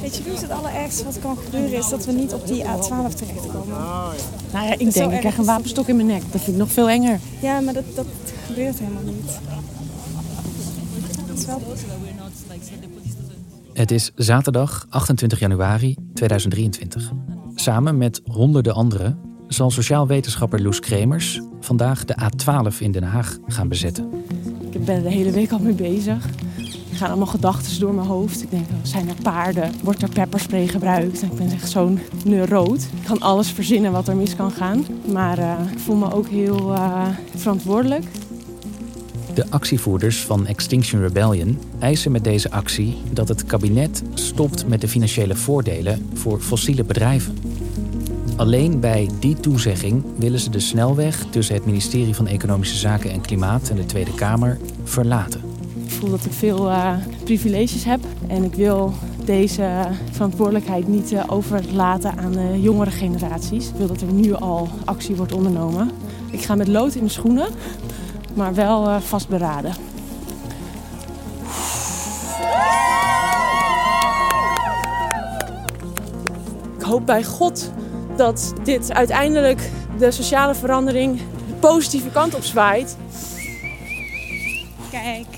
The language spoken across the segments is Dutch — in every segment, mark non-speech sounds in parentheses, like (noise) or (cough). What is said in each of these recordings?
weet je, nu is het allerergste wat kan gebeuren is dat we niet op die A12 terechtkomen. Nou ja, ik denk, ik krijg een wapenstok in mijn nek. Dat vind ik nog veel enger. Ja, maar dat, dat gebeurt helemaal niet. Dat is wel... Het is zaterdag 28 januari 2023. Samen met honderden anderen zal sociaal wetenschapper Loes Kremers vandaag de A12 in Den Haag gaan bezetten. Ik ben er de hele week al mee bezig. Er gaan allemaal gedachten door mijn hoofd. Ik denk, zijn er paarden? Wordt er pepperspray gebruikt? Ik ben echt zo'n neuroot. Ik kan alles verzinnen wat er mis kan gaan. Maar eh, ik voel me ook heel eh, verantwoordelijk. De actievoerders van Extinction Rebellion eisen met deze actie dat het kabinet stopt met de financiële voordelen voor fossiele bedrijven. Alleen bij die toezegging willen ze de snelweg tussen het ministerie van Economische Zaken en Klimaat en de Tweede Kamer verlaten. Ik voel dat ik veel eh, privileges heb. En ik wil deze verantwoordelijkheid niet eh, overlaten aan de jongere generaties. Ik wil dat er nu al actie wordt ondernomen. Ik ga met lood in de schoenen, maar wel eh, vastberaden. Ik hoop bij God dat dit uiteindelijk de sociale verandering de positieve kant op zwaait. Kijk.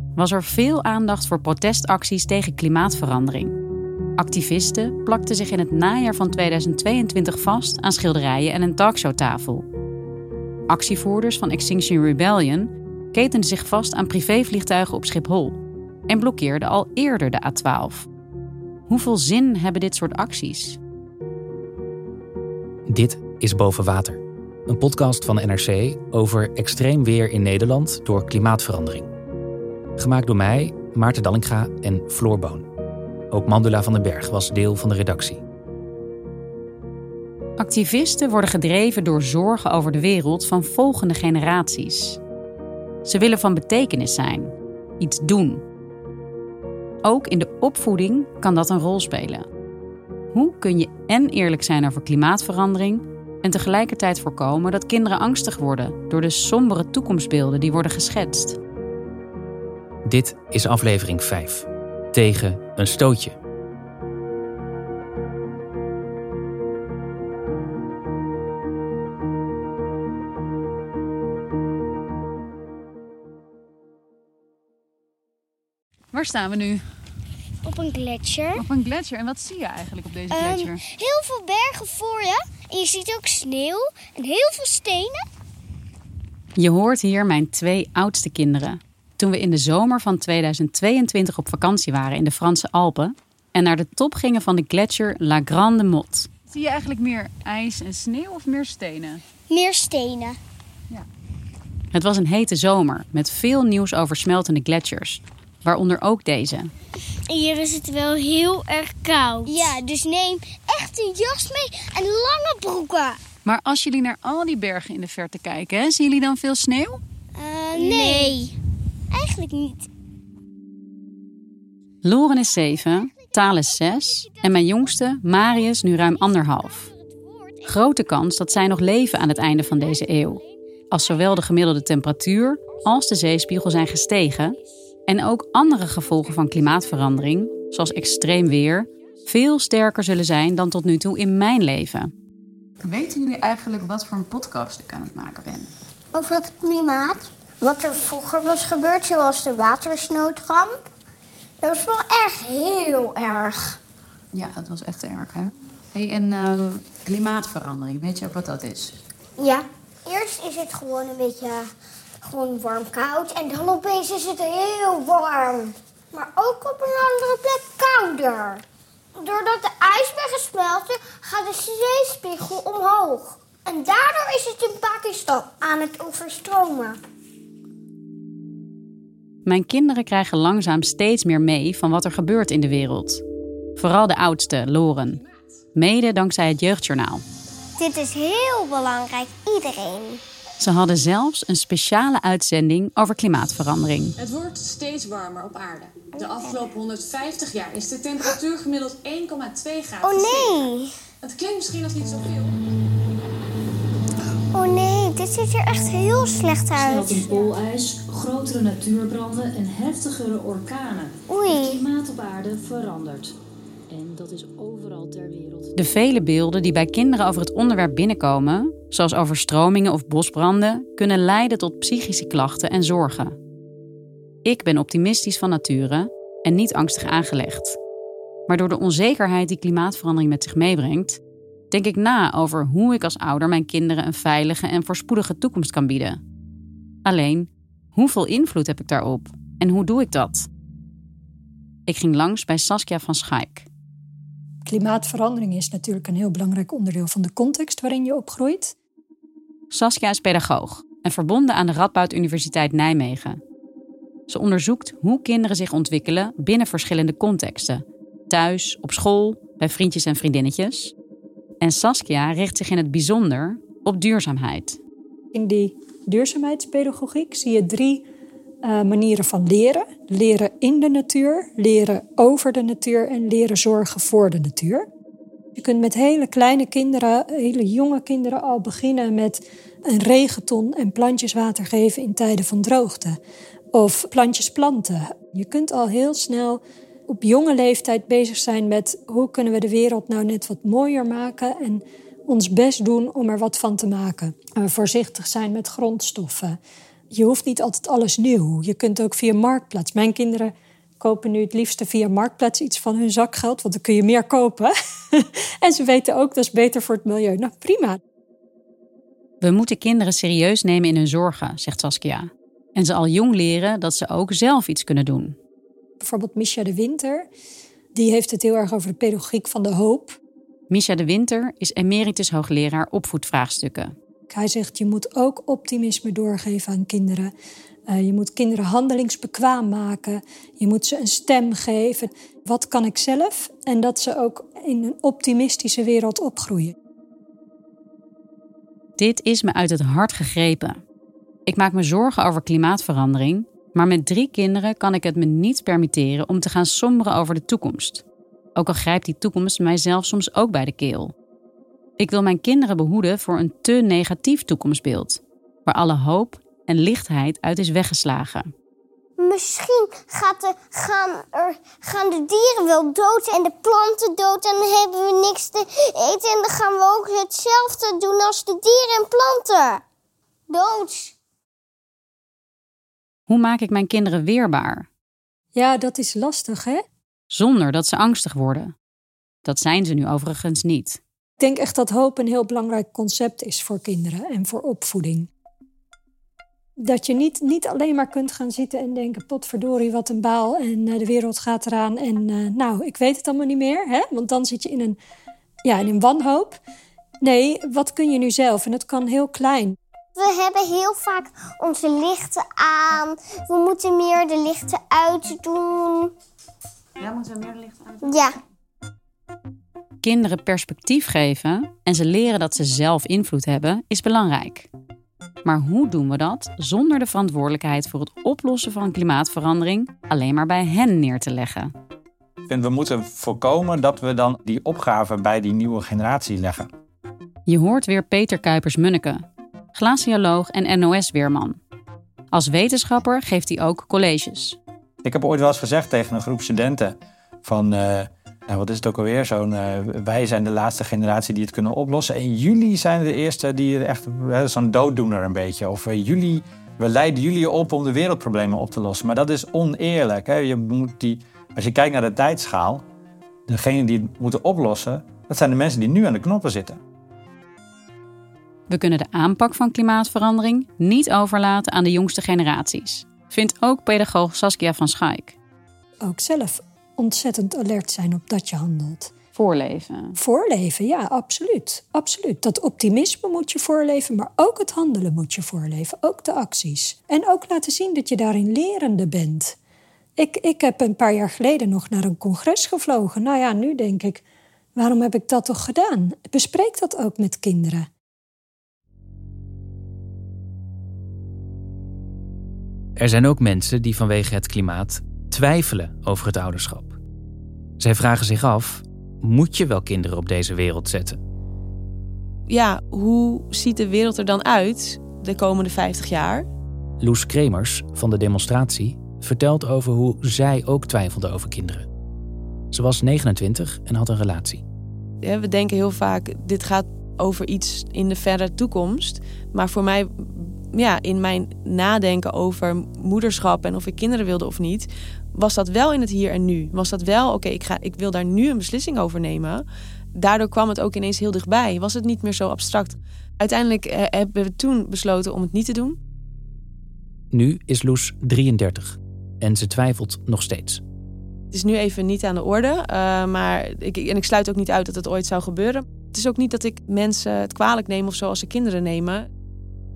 was er veel aandacht voor protestacties tegen klimaatverandering. Activisten plakten zich in het najaar van 2022 vast aan schilderijen en een talkshowtafel. Actievoerders van Extinction Rebellion ketenden zich vast aan privévliegtuigen op Schiphol en blokkeerden al eerder de A12. Hoeveel zin hebben dit soort acties? Dit is Boven Water, een podcast van NRC over extreem weer in Nederland door klimaatverandering. Gemaakt door mij, Maarten Dallinga en Floor Boon. Ook Mandela van den Berg was deel van de redactie. Activisten worden gedreven door zorgen over de wereld van volgende generaties. Ze willen van betekenis zijn, iets doen. Ook in de opvoeding kan dat een rol spelen. Hoe kun je en eerlijk zijn over klimaatverandering en tegelijkertijd voorkomen dat kinderen angstig worden door de sombere toekomstbeelden die worden geschetst? Dit is aflevering 5. Tegen een stootje. Waar staan we nu? Op een gletsjer. Op een gletsjer. En wat zie je eigenlijk op deze Ehm, gletsjer? heel veel bergen voor je. En je ziet ook sneeuw en heel veel stenen. Je hoort hier mijn twee oudste kinderen. Toen we in de zomer van 2022 op vakantie waren in de Franse Alpen en naar de top gingen van de gletsjer La Grande Motte. Zie je eigenlijk meer ijs en sneeuw of meer stenen? Meer stenen. Het was een hete zomer met veel nieuws over smeltende gletsjers, waaronder ook deze. Hier is het wel heel erg koud. Ja, dus neem echt een jas mee en lange broeken. Maar als jullie naar al die bergen in de verte kijken, hè, zien jullie dan veel sneeuw? Eh, nee. Eigenlijk niet. Loren is zeven, Taal is zes en mijn jongste, Marius, nu ruim anderhalf. Grote kans dat zij nog leven aan het einde van deze eeuw. Als zowel de gemiddelde temperatuur als de zeespiegel zijn gestegen en ook andere gevolgen van klimaatverandering, zoals extreem weer, veel sterker zullen zijn dan tot nu toe in mijn leven. Weten jullie eigenlijk wat voor een podcast ik aan het maken ben? Over het klimaat. Wat er vroeger was gebeurd, zoals de watersnoodramp. Dat was wel echt heel erg. Ja, dat was echt erg, hè? Hey, en uh, klimaatverandering, weet je ook wat dat is? Ja, eerst is het gewoon een beetje gewoon warm-koud en dan opeens is het heel warm. Maar ook op een andere plek kouder. Doordat de ijsbergen smelten, gaat de zeespiegel omhoog. En daardoor is het in Pakistan aan het overstromen. Mijn kinderen krijgen langzaam steeds meer mee van wat er gebeurt in de wereld. Vooral de oudste, Loren. Mede dankzij het Jeugdjournaal. Dit is heel belangrijk, iedereen. Ze hadden zelfs een speciale uitzending over klimaatverandering. Het wordt steeds warmer op aarde. De afgelopen 150 jaar is de temperatuur gemiddeld 1,2 graden. Oh nee! Het klinkt misschien nog niet zoveel. Dit ziet er echt heel slecht uit. Smeltend poolijs, grotere natuurbranden en heftigere orkanen. Oei. Het klimaat op aarde verandert. En dat is overal ter wereld. De vele beelden die bij kinderen over het onderwerp binnenkomen, zoals overstromingen of bosbranden, kunnen leiden tot psychische klachten en zorgen. Ik ben optimistisch van nature en niet angstig aangelegd. Maar door de onzekerheid die klimaatverandering met zich meebrengt, denk ik na over hoe ik als ouder mijn kinderen een veilige en voorspoedige toekomst kan bieden. Alleen, hoeveel invloed heb ik daarop en hoe doe ik dat? Ik ging langs bij Saskia van Schaik. Klimaatverandering is natuurlijk een heel belangrijk onderdeel van de context waarin je opgroeit. Saskia is pedagoog en verbonden aan de Radboud Universiteit Nijmegen. Ze onderzoekt hoe kinderen zich ontwikkelen binnen verschillende contexten. Thuis, op school, bij vriendjes en vriendinnetjes. En Saskia richt zich in het bijzonder op duurzaamheid. In die duurzaamheidspedagogiek zie je drie uh, manieren van leren: leren in de natuur, leren over de natuur en leren zorgen voor de natuur. Je kunt met hele kleine kinderen, hele jonge kinderen al beginnen met een regenton en plantjes water geven in tijden van droogte. Of plantjes planten. Je kunt al heel snel op jonge leeftijd bezig zijn met hoe kunnen we de wereld nou net wat mooier maken en ons best doen om er wat van te maken. Uh, voorzichtig zijn met grondstoffen. Je hoeft niet altijd alles nieuw. Je kunt ook via Marktplaats. Mijn kinderen kopen nu het liefste via Marktplaats iets van hun zakgeld, want dan kun je meer kopen. (laughs) en ze weten ook dat is beter voor het milieu. Nou, prima. We moeten kinderen serieus nemen in hun zorgen, zegt Saskia. En ze al jong leren dat ze ook zelf iets kunnen doen. Bijvoorbeeld Misha de Winter, die heeft het heel erg over de pedagogiek van de hoop. Misha de Winter is emeritus hoogleraar opvoedvraagstukken. Hij zegt je moet ook optimisme doorgeven aan kinderen. Uh, je moet kinderen handelingsbekwaam maken. Je moet ze een stem geven. Wat kan ik zelf? En dat ze ook in een optimistische wereld opgroeien. Dit is me uit het hart gegrepen. Ik maak me zorgen over klimaatverandering, maar met drie kinderen kan ik het me niet permitteren om te gaan somberen over de toekomst. Ook al grijpt die toekomst mijzelf soms ook bij de keel. Ik wil mijn kinderen behoeden voor een te negatief toekomstbeeld, waar alle hoop en lichtheid uit is weggeslagen. Misschien gaat gaan, er, gaan de dieren wel dood en de planten dood en dan hebben we niks te eten en dan gaan we ook hetzelfde doen als de dieren en planten. Dood. Hoe maak ik mijn kinderen weerbaar? Ja, dat is lastig, hè? Zonder dat ze angstig worden. Dat zijn ze nu overigens niet. Ik denk echt dat hoop een heel belangrijk concept is voor kinderen en voor opvoeding. Dat je niet, niet alleen maar kunt gaan zitten en denken: potverdorie, wat een baal en uh, de wereld gaat eraan. En uh, nou, ik weet het allemaal niet meer. Hè? Want dan zit je in een, ja, in een wanhoop. Nee, wat kun je nu zelf? En dat kan heel klein. We hebben heel vaak onze lichten aan. We moeten meer de lichten uitdoen. Ja, moeten we meer de lichten uitdoen? Ja. Kinderen perspectief geven en ze leren dat ze zelf invloed hebben, is belangrijk. Maar hoe doen we dat zonder de verantwoordelijkheid voor het oplossen van klimaatverandering alleen maar bij hen neer te leggen? Ik vind we moeten voorkomen dat we dan die opgave bij die nieuwe generatie leggen. Je hoort weer Peter Kuipers-Munneke, glacioloog en NOS-weerman. Als wetenschapper geeft hij ook colleges. Ik heb ooit wel eens gezegd tegen een groep studenten van... Uh, nou, wat is het ook alweer? Zo'n, uh, wij zijn de laatste generatie die het kunnen oplossen. En jullie zijn de eerste die echt... Zo'n dooddoener een beetje. Of jullie, we leiden jullie op om de wereldproblemen op te lossen. Maar dat is oneerlijk. Hè? Je moet die, als je kijkt naar de tijdschaal... degene die het moeten oplossen, dat zijn de mensen die nu aan de knoppen zitten. We kunnen de aanpak van klimaatverandering niet overlaten aan de jongste generaties, vindt ook pedagoog Saskia van Schaik. Ook zelf ontzettend alert zijn op dat je handelt. Voorleven. Voorleven, ja, absoluut. absoluut. Dat optimisme moet je voorleven, maar ook het handelen moet je voorleven. Ook de acties. En ook laten zien dat je daarin lerende bent. Ik, ik heb een paar jaar geleden nog naar een congres gevlogen. Nou ja, nu denk ik, waarom heb ik dat toch gedaan? Bespreek dat ook met kinderen. Er zijn ook mensen die vanwege het klimaat twijfelen over het ouderschap. Zij vragen zich af: moet je wel kinderen op deze wereld zetten? Ja, hoe ziet de wereld er dan uit de komende 50 jaar? Loes Kremers van de demonstratie vertelt over hoe zij ook twijfelde over kinderen. Ze was 29 en had een relatie. We denken heel vaak, dit gaat over iets in de verre toekomst. Maar voor mij, ja, in mijn nadenken over moederschap en of ik kinderen wilde of niet, was dat wel in het hier en nu. Was dat wel, oké, ik ik, ik wil daar nu een beslissing over nemen. Daardoor kwam het ook ineens heel dichtbij. Was het niet meer zo abstract. Uiteindelijk eh, hebben we toen besloten om het niet te doen. Nu is Loes 33 en ze twijfelt nog steeds. Het is nu even niet aan de orde, uh, maar ik, en ik sluit ook niet uit dat het ooit zou gebeuren. Het is ook niet dat ik mensen het kwalijk neem of zo als ze kinderen nemen.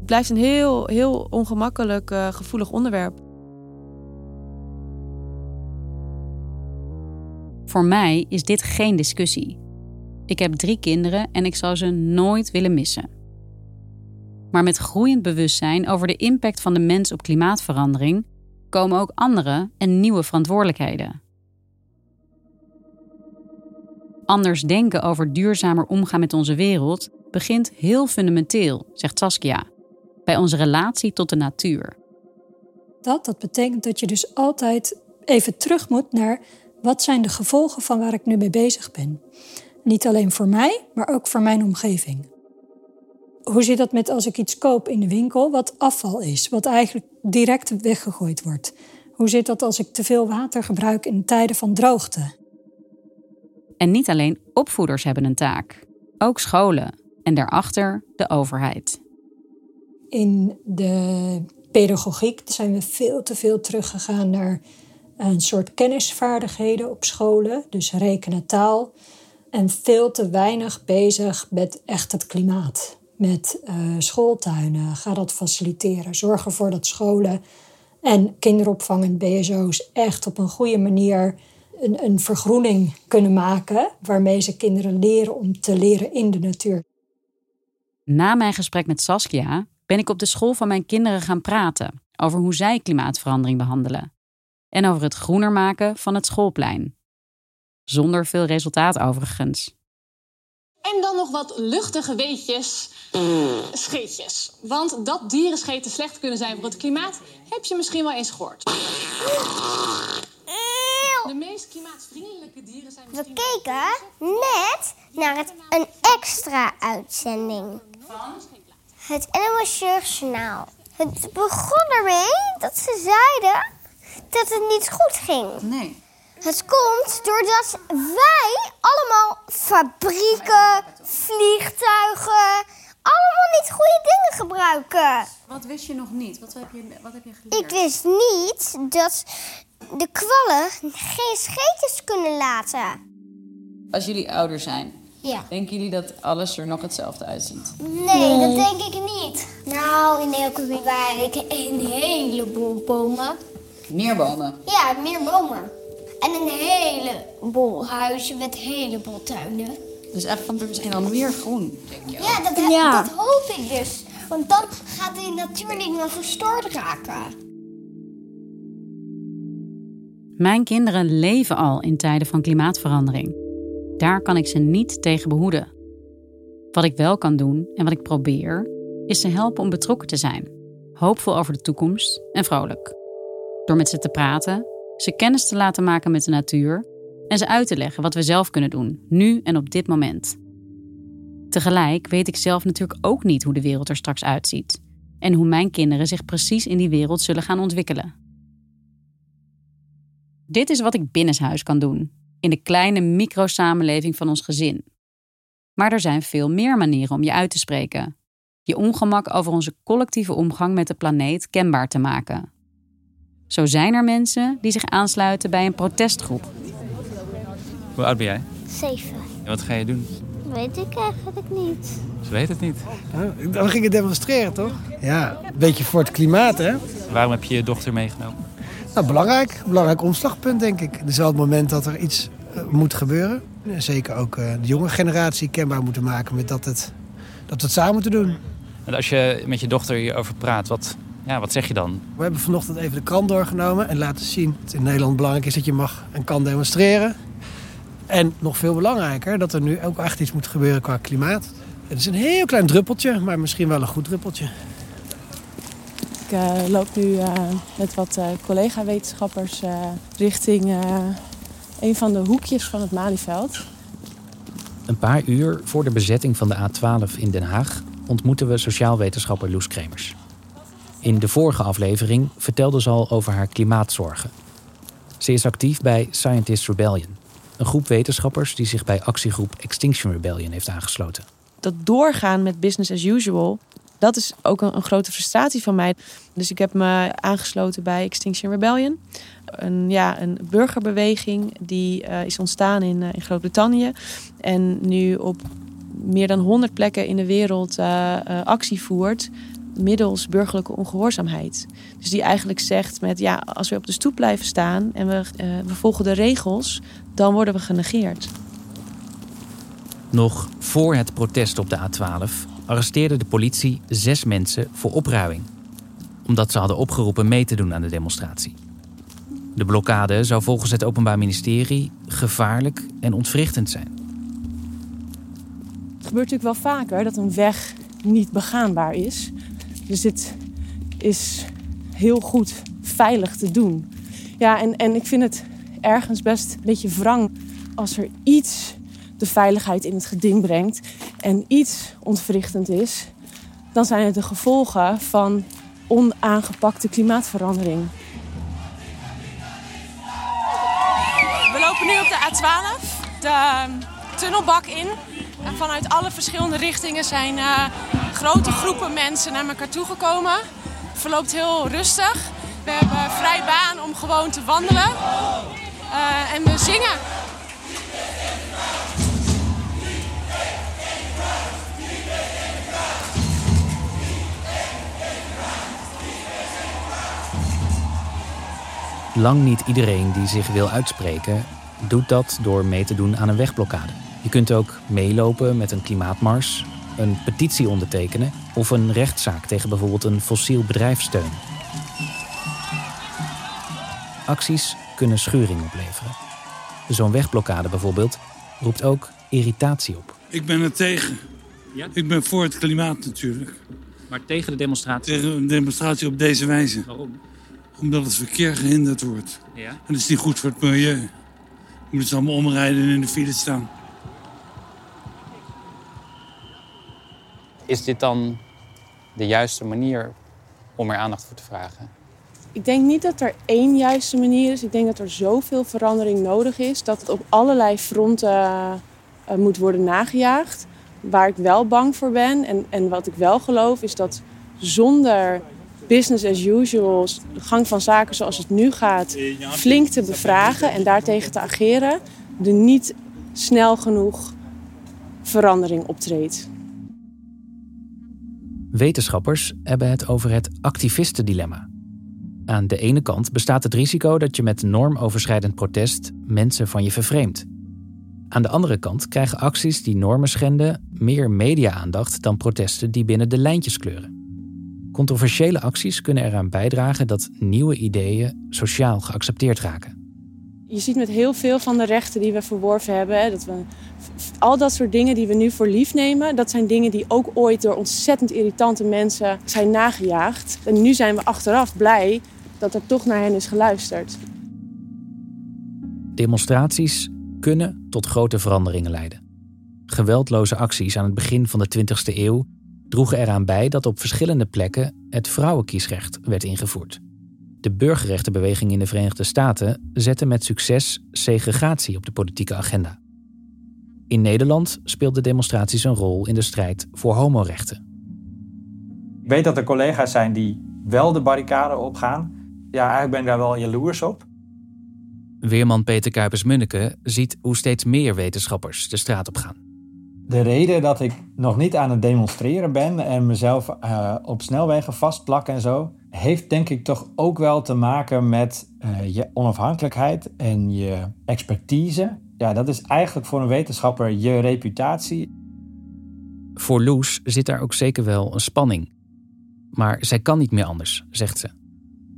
Het blijft een heel, heel ongemakkelijk, uh, gevoelig onderwerp. Voor mij is dit geen discussie. Ik heb drie kinderen en ik zou ze nooit willen missen. Maar met groeiend bewustzijn over de impact van de mens op klimaatverandering komen ook andere en nieuwe verantwoordelijkheden. Anders denken over duurzamer omgaan met onze wereld begint heel fundamenteel, zegt Saskia, bij onze relatie tot de natuur. Dat, dat betekent dat je dus altijd even terug moet naar wat zijn de gevolgen van waar ik nu mee bezig ben. Niet alleen voor mij, maar ook voor mijn omgeving. Hoe zit dat met als ik iets koop in de winkel wat afval is, wat eigenlijk direct weggegooid wordt? Hoe zit dat als ik te veel water gebruik in tijden van droogte? En niet alleen opvoeders hebben een taak, ook scholen en daarachter de overheid. In de pedagogiek zijn we veel te veel teruggegaan naar een soort kennisvaardigheden op scholen, dus rekenen taal. En veel te weinig bezig met echt het klimaat. Met uh, schooltuinen, ga dat faciliteren. Zorg ervoor dat scholen en kinderopvang en BSO's echt op een goede manier een, een vergroening kunnen maken. Waarmee ze kinderen leren om te leren in de natuur. Na mijn gesprek met Saskia ben ik op de school van mijn kinderen gaan praten over hoe zij klimaatverandering behandelen en over het groener maken van het schoolplein. Zonder veel resultaat overigens. En dan nog wat luchtige weetjes, scheetjes. Want dat dierenscheten slecht kunnen zijn voor het klimaat, heb je misschien wel eens gehoord. De meest klimaatvriendelijke dieren zijn We keken net naar het, een extra uitzending. Het NOS Journaal. Het begon ermee dat ze zeiden dat het niet goed ging. Nee. Het komt doordat wij allemaal fabrieken, vliegtuigen, allemaal niet goede dingen gebruiken. Wat wist je nog niet? Wat heb je, wat heb je geleerd? Ik wist niet dat de kwallen geen scheetjes kunnen laten. Als jullie ouder zijn, Ja. denken jullie dat alles er nog hetzelfde uitziet? Nee, dat denk ik niet. Nou, in elke wijk een heleboel bomen. Meer bomen. Ja, meer bomen. En een heleboel huizen met een heleboel tuinen. Dus echt, want er zijn dan meer groen, denk je. Ja, dat, Ja. dat hoop ik dus. Want dan gaat die natuur niet meer verstoord raken. Mijn kinderen leven al in tijden van klimaatverandering. Daar kan ik ze niet tegen behoeden. Wat ik wel kan doen en wat ik probeer, is ze helpen om betrokken te zijn, hoopvol over de toekomst en vrolijk. Door met ze te praten, ze kennis te laten maken met de natuur en ze uit te leggen wat we zelf kunnen doen, nu en op dit moment. Tegelijk weet ik zelf natuurlijk ook niet hoe de wereld er straks uitziet en hoe mijn kinderen zich precies in die wereld zullen gaan ontwikkelen. Dit is wat ik binnenshuis kan doen. In de kleine microsamenleving van ons gezin. Maar er zijn veel meer manieren om je uit te spreken. Je ongemak over onze collectieve omgang met de planeet kenbaar te maken. Zo zijn er mensen die zich aansluiten bij een protestgroep. Hoe oud ben jij? Zeven. En wat ga je doen? Weet ik eigenlijk niet. Ze weet het niet. Nou, dan ging het demonstreren, toch? Ja, een beetje voor het klimaat, hè? Waarom heb je je dochter meegenomen? Nou, belangrijk. Belangrijk omslagpunt, denk ik. Het is wel het moment dat er iets moet gebeuren. Zeker ook uh, de jonge generatie kenbaar moeten maken met dat, het, dat we het samen moeten doen. En als je met je dochter hierover praat, wat, ja, wat zeg je dan? We hebben vanochtend even de krant doorgenomen en laten zien dat het in Nederland belangrijk is dat je mag en kan demonstreren. En nog veel belangrijker, dat er nu ook echt iets moet gebeuren qua klimaat. Het is een heel klein druppeltje, maar misschien wel een goed druppeltje. Ik uh, loop nu uh, met wat uh, collega-wetenschappers richting een van de hoekjes van het Malieveld. Een paar uur voor de bezetting van de A12 in Den Haag ontmoeten we sociaalwetenschapper Loes Kremers. In de vorige aflevering vertelde ze al over haar klimaatzorgen. Ze is actief bij Scientist Rebellion, een groep wetenschappers die zich bij actiegroep Extinction Rebellion heeft aangesloten. Dat doorgaan met business as usual, dat is ook een, grote frustratie van mij. Dus ik heb me aangesloten bij Extinction Rebellion. Een, ja, een burgerbeweging die uh, is ontstaan in, uh, in Groot-Brittannië. En nu op meer dan 100 plekken in de wereld uh, actie voert middels burgerlijke ongehoorzaamheid. Dus die eigenlijk zegt met ja, als we op de stoep blijven staan en we, we volgen de regels, dan worden we genegeerd. Nog voor het protest op de A12 arresteerde de politie zes mensen voor opruiming. Omdat ze hadden opgeroepen mee te doen aan de demonstratie. De blokkade zou volgens het Openbaar Ministerie gevaarlijk en ontwrichtend zijn. Het gebeurt natuurlijk wel vaker dat een weg niet begaanbaar is. Dus dit is heel goed veilig te doen. Ja, en, en ik vind het ergens best een beetje wrang als er iets de veiligheid in het geding brengt en iets ontwrichtend is, dan zijn het de gevolgen van onaangepakte klimaatverandering. We lopen nu op de A12, de tunnelbak in. En vanuit alle verschillende richtingen zijn uh, grote groepen mensen naar elkaar toegekomen. Het verloopt heel rustig. We hebben vrij baan om gewoon te wandelen. Uh, en we zingen. Lang niet iedereen die zich wil uitspreken, doet dat door mee te doen aan een wegblokkade. Je kunt ook meelopen met een klimaatmars, een petitie ondertekenen of een rechtszaak tegen bijvoorbeeld een fossiel bedrijf steunen. Acties kunnen scheuring opleveren. Zo'n wegblokkade bijvoorbeeld roept ook irritatie op. Ik ben er tegen. Ja? Ik ben voor het klimaat natuurlijk. Maar tegen de demonstratie? Tegen een demonstratie op deze wijze. Waarom? Omdat het verkeer gehinderd wordt. Ja? En dat is niet goed voor het milieu. Je moet ze allemaal omrijden en in de file staan. Is dit dan de juiste manier om er aandacht voor te vragen? Ik denk niet dat er één juiste manier is. Ik denk dat er zoveel verandering nodig is dat het op allerlei fronten uh, moet worden nagejaagd. Waar ik wel bang voor ben en, en wat ik wel geloof is dat zonder business as usual, de gang van zaken zoals het nu gaat, flink te bevragen en daartegen te ageren, er niet snel genoeg verandering optreedt. Wetenschappers hebben het over het activistendilemma. Aan de ene kant bestaat het risico dat je met normoverschrijdend protest mensen van je vervreemdt. Aan de andere kant krijgen acties die normen schenden meer media-aandacht dan protesten die binnen de lijntjes kleuren. Controversiële acties kunnen eraan bijdragen dat nieuwe ideeën sociaal geaccepteerd raken. Je ziet met heel veel van de rechten die we verworven hebben, dat we, al dat soort dingen die we nu voor lief nemen, dat zijn dingen die ook ooit door ontzettend irritante mensen zijn nagejaagd. En nu zijn we achteraf blij dat er toch naar hen is geluisterd. Demonstraties kunnen tot grote veranderingen leiden. Geweldloze acties aan het begin van de 20e eeuw droegen eraan bij dat op verschillende plekken het vrouwenkiesrecht werd ingevoerd. De burgerrechtenbeweging in de Verenigde Staten zette met succes segregatie op de politieke agenda. In Nederland speelden demonstraties een rol in de strijd voor homorechten. Ik weet dat er collega's zijn die wel de barricade opgaan. Ja, eigenlijk ben ik daar wel jaloers op. Weerman Peter Kuipers-Munneke ziet hoe steeds meer wetenschappers de straat op gaan. De reden dat ik nog niet aan het demonstreren ben en mezelf uh, op snelwegen vastplak en zo, heeft denk ik toch ook wel te maken met uh, je onafhankelijkheid en je expertise. Ja, dat is eigenlijk voor een wetenschapper je reputatie. Voor Loes zit daar ook zeker wel een spanning. Maar zij kan niet meer anders, zegt ze.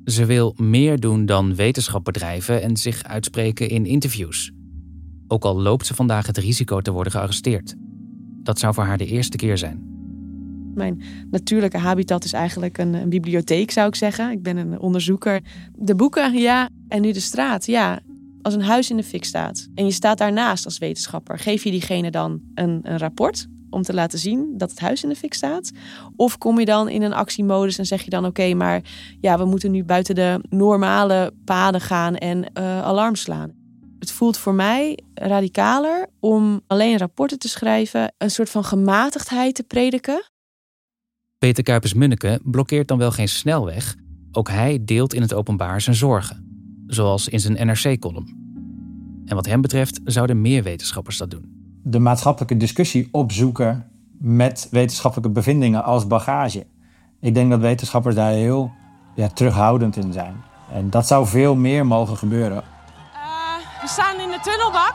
Ze wil meer doen dan wetenschap bedrijven en zich uitspreken in interviews. Ook al loopt ze vandaag het risico te worden gearresteerd. Dat zou voor haar de eerste keer zijn. Mijn natuurlijke habitat is eigenlijk een, een, bibliotheek, zou ik zeggen. Ik ben een onderzoeker. De boeken, ja. En nu de straat, ja. Als een huis in de fik staat en je staat daarnaast als wetenschapper, geef je diegene dan een, een rapport om te laten zien dat het huis in de fik staat? Of kom je dan in een actiemodus en zeg je dan: oké, maar ja, we moeten nu buiten de normale paden gaan en uh, alarm slaan? Het voelt voor mij radicaler om alleen rapporten te schrijven, een soort van gematigdheid te prediken. Peter Kuipers-Munneke blokkeert dan wel geen snelweg. Ook hij deelt in het openbaar zijn zorgen, zoals in zijn NRC-column. En wat hem betreft zouden meer wetenschappers dat doen de maatschappelijke discussie opzoeken met wetenschappelijke bevindingen als bagage. Ik denk dat wetenschappers daar heel ja, terughoudend in zijn. En dat zou veel meer mogen gebeuren. We staan in de tunnelbak,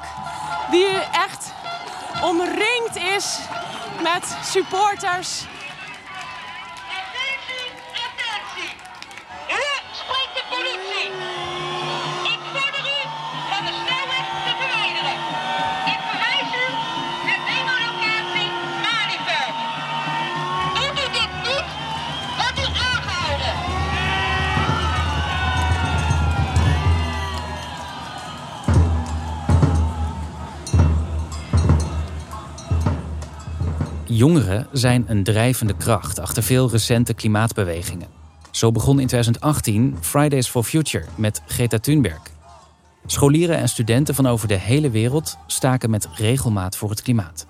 die echt omringd is met supporters Jongeren zijn een drijvende kracht achter veel recente klimaatbewegingen. Zo begon in 2018 Fridays for Future met Greta Thunberg. Scholieren en studenten van over de hele wereld staken met regelmaat voor het klimaat.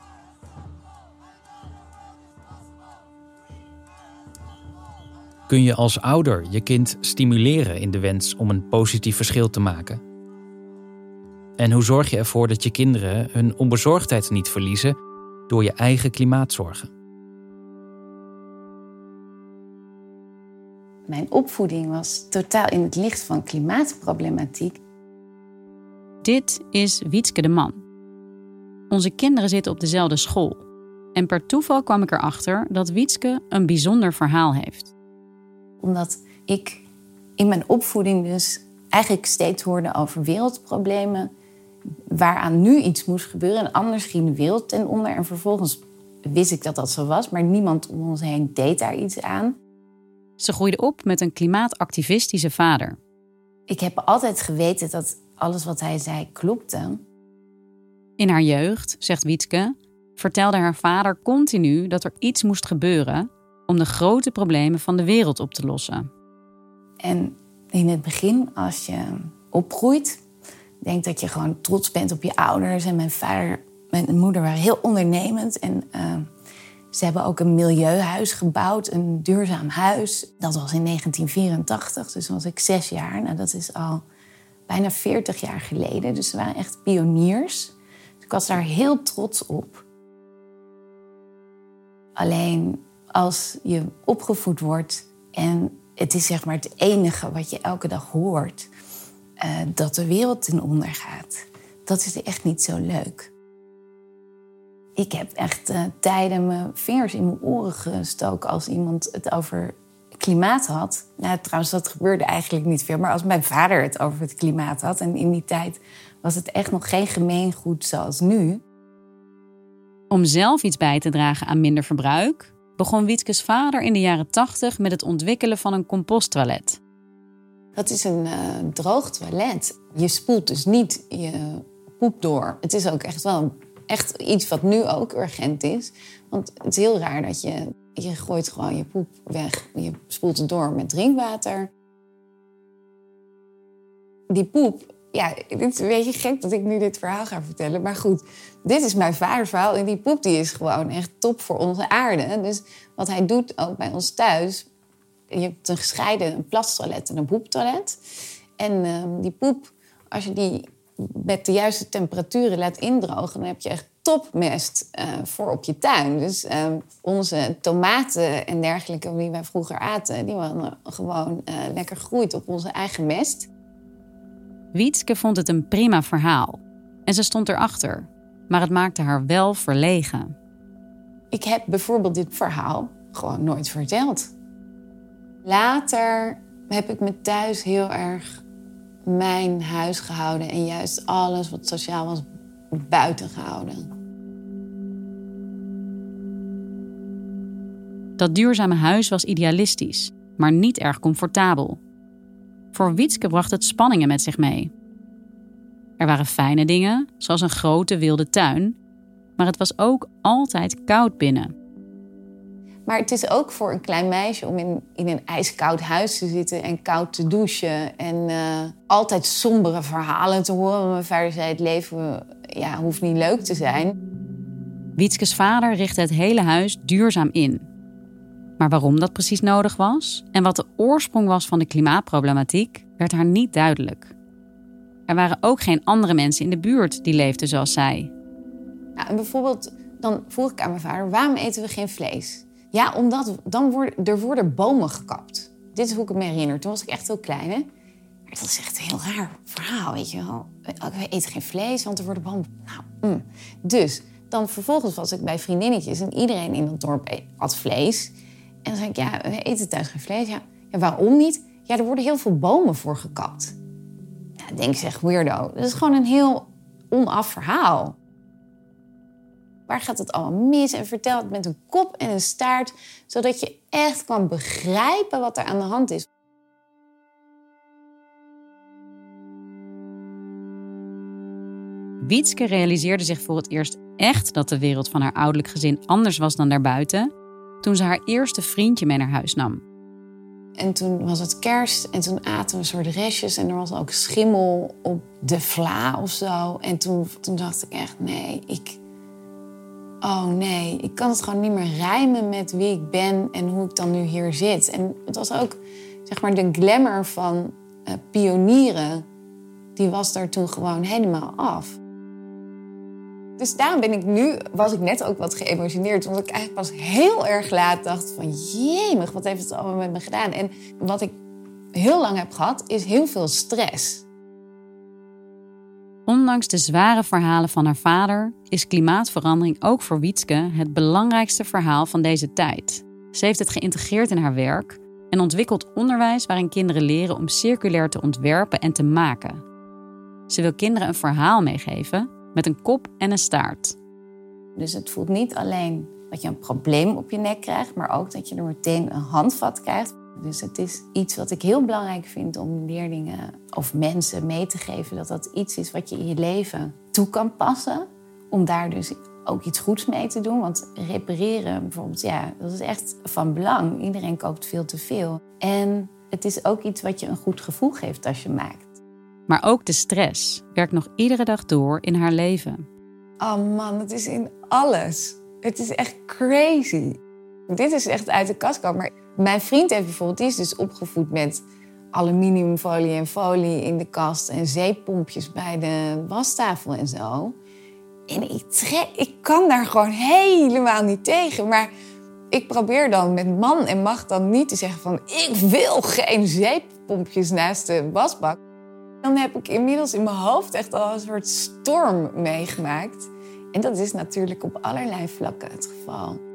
Kun je als ouder je kind stimuleren in de wens om een positief verschil te maken? En hoe zorg je ervoor dat je kinderen hun onbezorgdheid niet verliezen door je eigen klimaatzorgen. Mijn opvoeding was totaal in het licht van klimaatproblematiek. Dit is Wietske de Man. Onze kinderen zitten op dezelfde school. En per toeval kwam ik erachter dat Wietske een bijzonder verhaal heeft. Omdat ik in mijn opvoeding dus eigenlijk steeds hoorde over wereldproblemen waaraan nu iets moest gebeuren. En anders ging de wereld ten onder. En vervolgens wist ik dat dat zo was, maar niemand om ons heen deed daar iets aan. Ze groeide op met een klimaatactivistische vader. Ik heb altijd geweten dat alles wat hij zei klopte. In haar jeugd, zegt Wietke, vertelde haar vader continu dat er iets moest gebeuren om de grote problemen van de wereld op te lossen. En in het begin, als je opgroeit, denk dat je gewoon trots bent op je ouders. En mijn vader mijn moeder waren heel ondernemend. En uh, ze hebben ook een milieuhuis gebouwd, een duurzaam huis. Dat was in 1984, dus was ik zes jaar. Nou, dat is al bijna 40 jaar geleden. Dus ze waren echt pioniers. Dus ik was daar heel trots op. Alleen als je opgevoed wordt en het is zeg maar het enige wat je elke dag hoort uh, dat de wereld ten onder gaat. Dat is echt niet zo leuk. Ik heb echt uh, tijden mijn vingers in mijn oren gestoken als iemand het over klimaat had. Nou, trouwens, dat gebeurde eigenlijk niet veel. Maar als mijn vader het over het klimaat had. En in die tijd was het echt nog geen gemeengoed zoals nu. Om zelf iets bij te dragen aan minder verbruik, begon Wietkes vader in de jaren 80 met het ontwikkelen van een composttoilet. Dat is een uh, droog toilet. Je spoelt dus niet je poep door. Het is ook echt wel echt iets wat nu ook urgent is. Want het is heel raar dat je, je gooit gewoon je poep weg. Je spoelt het door met drinkwater. die poep, ja, dit is een beetje gek dat ik nu dit verhaal ga vertellen. Maar goed, dit is mijn vaders verhaal. En die poep die is gewoon echt top voor onze aarde. Dus wat hij doet ook bij ons thuis. Je hebt een gescheiden een plastoilet en een poeptoilet. En ehm, die poep, als je die met de juiste temperaturen laat indrogen... dan heb je echt topmest uh, voor op je tuin. Dus ehm, onze tomaten en dergelijke die wij vroeger aten... die waren gewoon uh, lekker groeit op onze eigen mest. Wietske vond het een prima verhaal. En ze stond erachter. Maar het maakte haar wel verlegen. Ik heb bijvoorbeeld dit verhaal gewoon nooit verteld. Later heb ik me thuis heel erg mijn huis gehouden en juist alles wat sociaal was buiten gehouden. Dat duurzame huis was idealistisch, maar niet erg comfortabel. Voor Wietske bracht het spanningen met zich mee. Er waren fijne dingen, zoals een grote wilde tuin, maar het was ook altijd koud binnen. Maar het is ook voor een klein meisje om in, in een ijskoud huis te zitten en koud te douchen. En uh, altijd sombere verhalen te horen. Mijn vader zei: het leven ja, hoeft niet leuk te zijn. Wietskes vader richtte het hele huis duurzaam in. Maar waarom dat precies nodig was en wat de oorsprong was van de klimaatproblematiek, werd haar niet duidelijk. Er waren ook geen andere mensen in de buurt die leefden zoals zij. Ja, en bijvoorbeeld, dan vroeg ik aan mijn vader: waarom eten we geen vlees? Ja, omdat dan worden, er worden bomen gekapt. Dit is hoe ik me herinner. Toen was ik echt heel klein. Hè? Dat is echt een heel raar verhaal, weet je wel. We eten geen vlees, want er worden bomen... Nou, mm. Dus, dan vervolgens was ik bij vriendinnetjes... en iedereen in dat dorp e-, had vlees. En dan zei ik, ja, we eten thuis geen vlees. Ja, ja waarom niet? Ja, er worden heel veel bomen voor gekapt. Ja, denk zeg, weirdo. Dat is gewoon een heel onaf verhaal. Waar gaat het allemaal mis? En vertel het met een kop en een staart, zodat je echt kan begrijpen wat er aan de hand is. Wietske realiseerde zich voor het eerst echt dat de wereld van haar ouderlijk gezin anders was dan daarbuiten, toen ze haar eerste vriendje mee naar huis nam. En toen was het kerst en toen aten we een soort restjes en er was ook schimmel op de vla of zo. En toen, toen dacht ik echt, nee, ik, oh nee, ik kan het gewoon niet meer rijmen met wie ik ben en hoe ik dan nu hier zit. En het was ook, zeg maar, de glamour van uh, pionieren, die was daar toen gewoon helemaal af. Dus daarom ben ik nu, was ik net ook wat geëmotioneerd. Omdat ik eigenlijk pas heel erg laat dacht van... jemig, wat heeft het allemaal met me gedaan? En wat ik heel lang heb gehad, is heel veel stress. Ondanks de zware verhalen van haar vader... is klimaatverandering ook voor Wietske het belangrijkste verhaal van deze tijd. Ze heeft het geïntegreerd in haar werk... en ontwikkelt onderwijs waarin kinderen leren om circulair te ontwerpen en te maken. Ze wil kinderen een verhaal meegeven met een kop en een staart. Dus het voelt niet alleen dat je een probleem op je nek krijgt, maar ook dat je er meteen een handvat krijgt. Dus het is iets wat ik heel belangrijk vind om leerlingen of mensen mee te geven. Dat dat iets is wat je in je leven toe kan passen. Om daar dus ook iets goeds mee te doen. Want repareren bijvoorbeeld, ja, dat is echt van belang. Iedereen koopt veel te veel. En het is ook iets wat je een goed gevoel geeft als je maakt. Maar ook de stress werkt nog iedere dag door in haar leven. Oh man, het is in alles. Het is echt crazy. Dit is echt uit de kast komen. Maar mijn vriend heeft bijvoorbeeld, die is dus opgevoed met aluminiumfolie en folie in de kast en zeepompjes bij de wastafel en zo. En ik, ik kan daar gewoon helemaal niet tegen. Maar ik probeer dan met man en macht dan niet te zeggen van... ik wil geen zeepompjes naast de wasbak. Dan heb ik inmiddels in mijn hoofd echt al een soort storm meegemaakt. En dat is natuurlijk op allerlei vlakken het geval.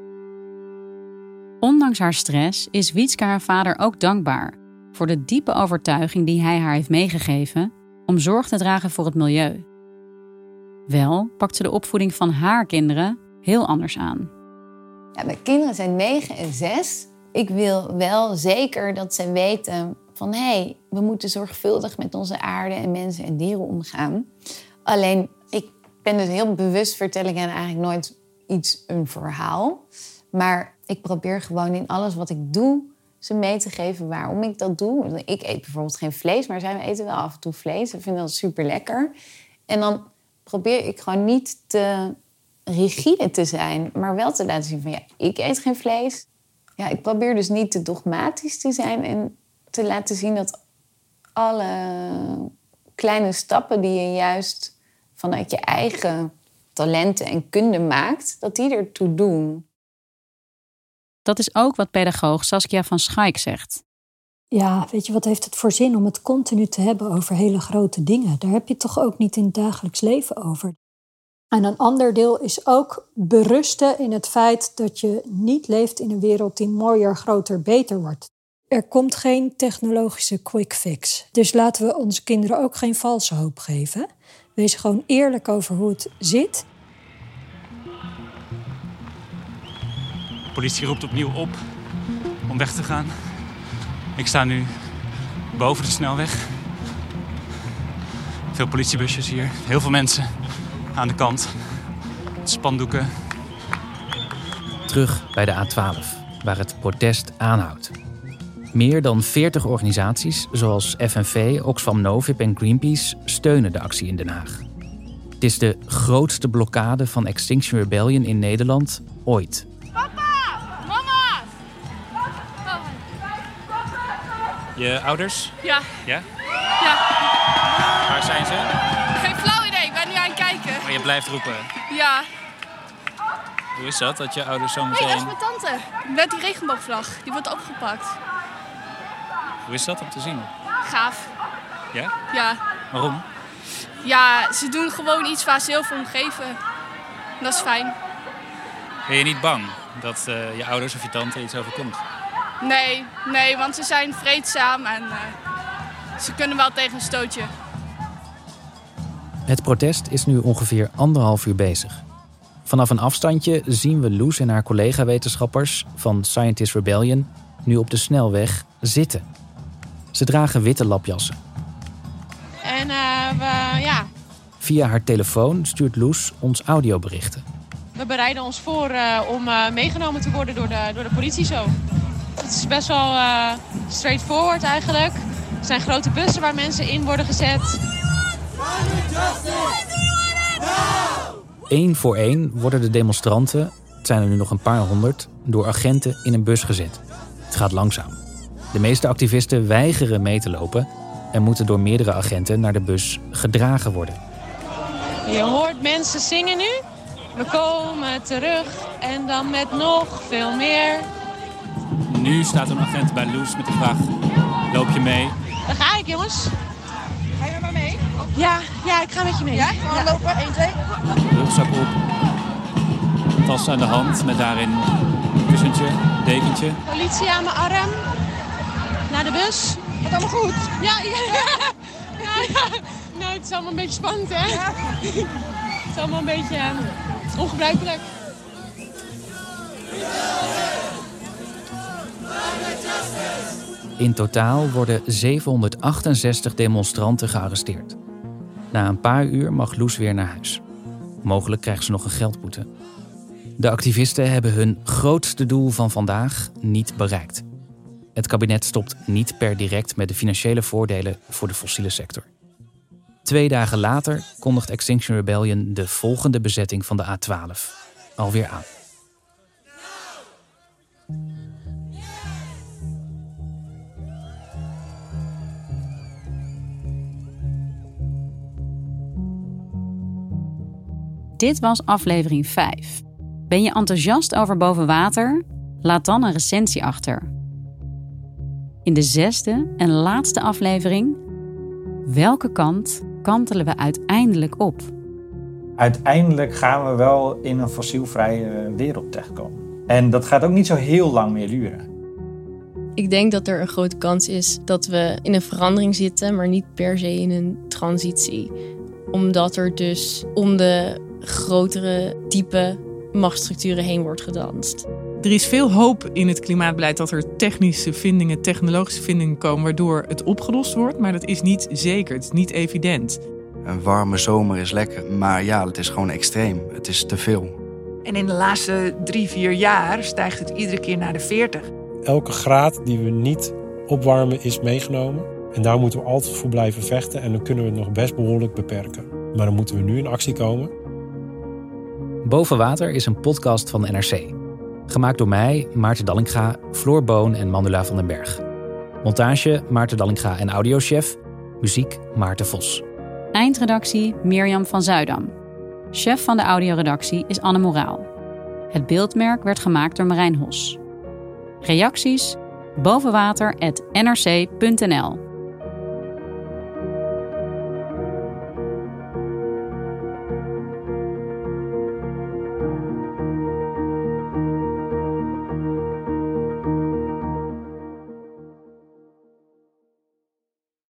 Ondanks haar stress is Wietske haar vader ook dankbaar voor de diepe overtuiging die hij haar heeft meegegeven om zorg te dragen voor het milieu. Wel pakt ze de opvoeding van haar kinderen heel anders aan. Ja, mijn kinderen zijn 9 en 6. Ik wil wel zeker dat ze weten van hé, hey, we moeten zorgvuldig met onze aarde en mensen en dieren omgaan. Alleen, ik ben dus heel bewust vertel ik hen eigenlijk nooit iets, een verhaal. Maar ik probeer gewoon in alles wat ik doe ze mee te geven waarom ik dat doe. Ik eet bijvoorbeeld geen vlees, maar zij eten wel af en toe vlees. Ik vind dat super lekker. En dan probeer ik gewoon niet te rigide te zijn, maar wel te laten zien van ja, ik eet geen vlees. Ja, ik probeer dus niet te dogmatisch te zijn en te laten zien dat alle kleine stappen die je juist vanuit je eigen talenten en kunde maakt, dat die ertoe doen. Dat is ook wat pedagoog Saskia van Schaik zegt. Ja, weet je, wat heeft het voor zin om het continu te hebben over hele grote dingen? Daar heb je toch ook niet in het dagelijks leven over. En een ander deel is ook berusten in het feit dat je niet leeft in een wereld die mooier, groter, beter wordt. Er komt geen technologische quick fix. Dus laten we onze kinderen ook geen valse hoop geven. Wees gewoon eerlijk over hoe het zit. De politie roept opnieuw op om weg te gaan. Ik sta nu boven de snelweg. Veel politiebusjes hier, heel veel mensen aan de kant. Spandoeken. Terug bij de A12, waar het protest aanhoudt. Meer dan 40 organisaties, zoals FNV, Oxfam Novib en Greenpeace, steunen de actie in Den Haag. Het is de grootste blokkade van Extinction Rebellion in Nederland ooit. Je ouders? Ja. Ja? Ja. Waar zijn ze? Geen flauw idee, ik ben nu aan het kijken. Maar je blijft roepen. Ja. Hoe is dat, dat je ouders zo Hé, hey, dat is meteen... mijn tante. Met die regenboogvlag. Die wordt opgepakt. Hoe is dat om te zien? Gaaf. Ja? Ja. Waarom? Ja, ze doen gewoon iets waar ze heel veel om geven. Dat is fijn. Ben je niet bang dat eh, je ouders of je tante iets overkomt? Nee, nee, want ze zijn vreedzaam en eh, ze kunnen wel tegen een stootje. Het protest is nu ongeveer anderhalf uur bezig. Vanaf een afstandje zien we Loes en haar collega-wetenschappers van Scientist Rebellion nu op de snelweg zitten. Ze dragen witte lapjassen. En eh, we, ja, Via haar telefoon stuurt Loes ons audioberichten. we bereiden ons voor eh, om eh, meegenomen te worden door de, door de politie zo. Het is best wel eh, straightforward eigenlijk. Er zijn grote bussen waar mensen in worden gezet. Eén voor één worden de demonstranten, het zijn er nu nog een paar honderd, door agenten in een bus gezet. Het gaat langzaam. De meeste activisten weigeren mee te lopen en moeten door meerdere agenten naar de bus gedragen worden. Je hoort mensen zingen nu. We komen terug en dan met nog veel meer. Nu staat een agent bij Loes met de vraag: loop je mee? Daar ga ik, jongens. Ga je met me mee? Ja, ja, ik ga met je mee. Ja, gewoon lopen. 1, 2. Rugzak op, tas aan de hand met daarin een kussentje, dekentje. Politie aan mijn arm. Naar de bus. Gaat allemaal goed? Ja, ja. (laughs) ja, ja. Nou, het is allemaal een beetje spannend, hè? Het is allemaal een beetje eh, ongebruikelijk. In totaal worden 768 demonstranten gearresteerd. Na een paar uur mag Loes weer naar huis. Mogelijk krijgt ze nog een geldboete. De activisten hebben hun grootste doel van vandaag niet bereikt. Het kabinet stopt niet per direct met de financiële voordelen voor de fossiele sector. Twee dagen later kondigt Extinction Rebellion de volgende bezetting van de A12 alweer aan. Dit was aflevering 5. Ben je enthousiast over boven water? Laat dan een recensie achter. In de zesde en laatste aflevering. Welke kant kantelen we uiteindelijk op? Uiteindelijk gaan we wel in een fossielvrije wereld terechtkomen. En dat gaat ook niet zo heel lang meer duren. Ik denk dat er een grote kans is dat we in een verandering zitten, maar niet per se in een transitie. Omdat er dus om de grotere, diepe machtsstructuren heen wordt gedanst. Er is veel hoop in het klimaatbeleid dat er technische vindingen, technologische vindingen komen waardoor het opgelost wordt, maar dat is niet zeker, het is niet evident. Een warme zomer is lekker, maar ja, het is gewoon extreem. Het is te veel. En in de laatste drie, vier jaar stijgt het iedere keer naar de 40. elke graad die we niet opwarmen is meegenomen. En daar moeten we altijd voor blijven vechten en dan kunnen we het nog best behoorlijk beperken. Maar dan moeten we nu in actie komen. Boven Water is een podcast van NRC. Gemaakt door mij, Maarten Dallinga, Floor Boon en Mandula van den Berg. Montage Maarten Dallinga en audiochef. Muziek Maarten Vos. Eindredactie Mirjam van Zuidam. Chef van de audioredactie is Anne Moraal. Het beeldmerk werd gemaakt door Marijn Hos. Reacties bovenwater.nrc.nl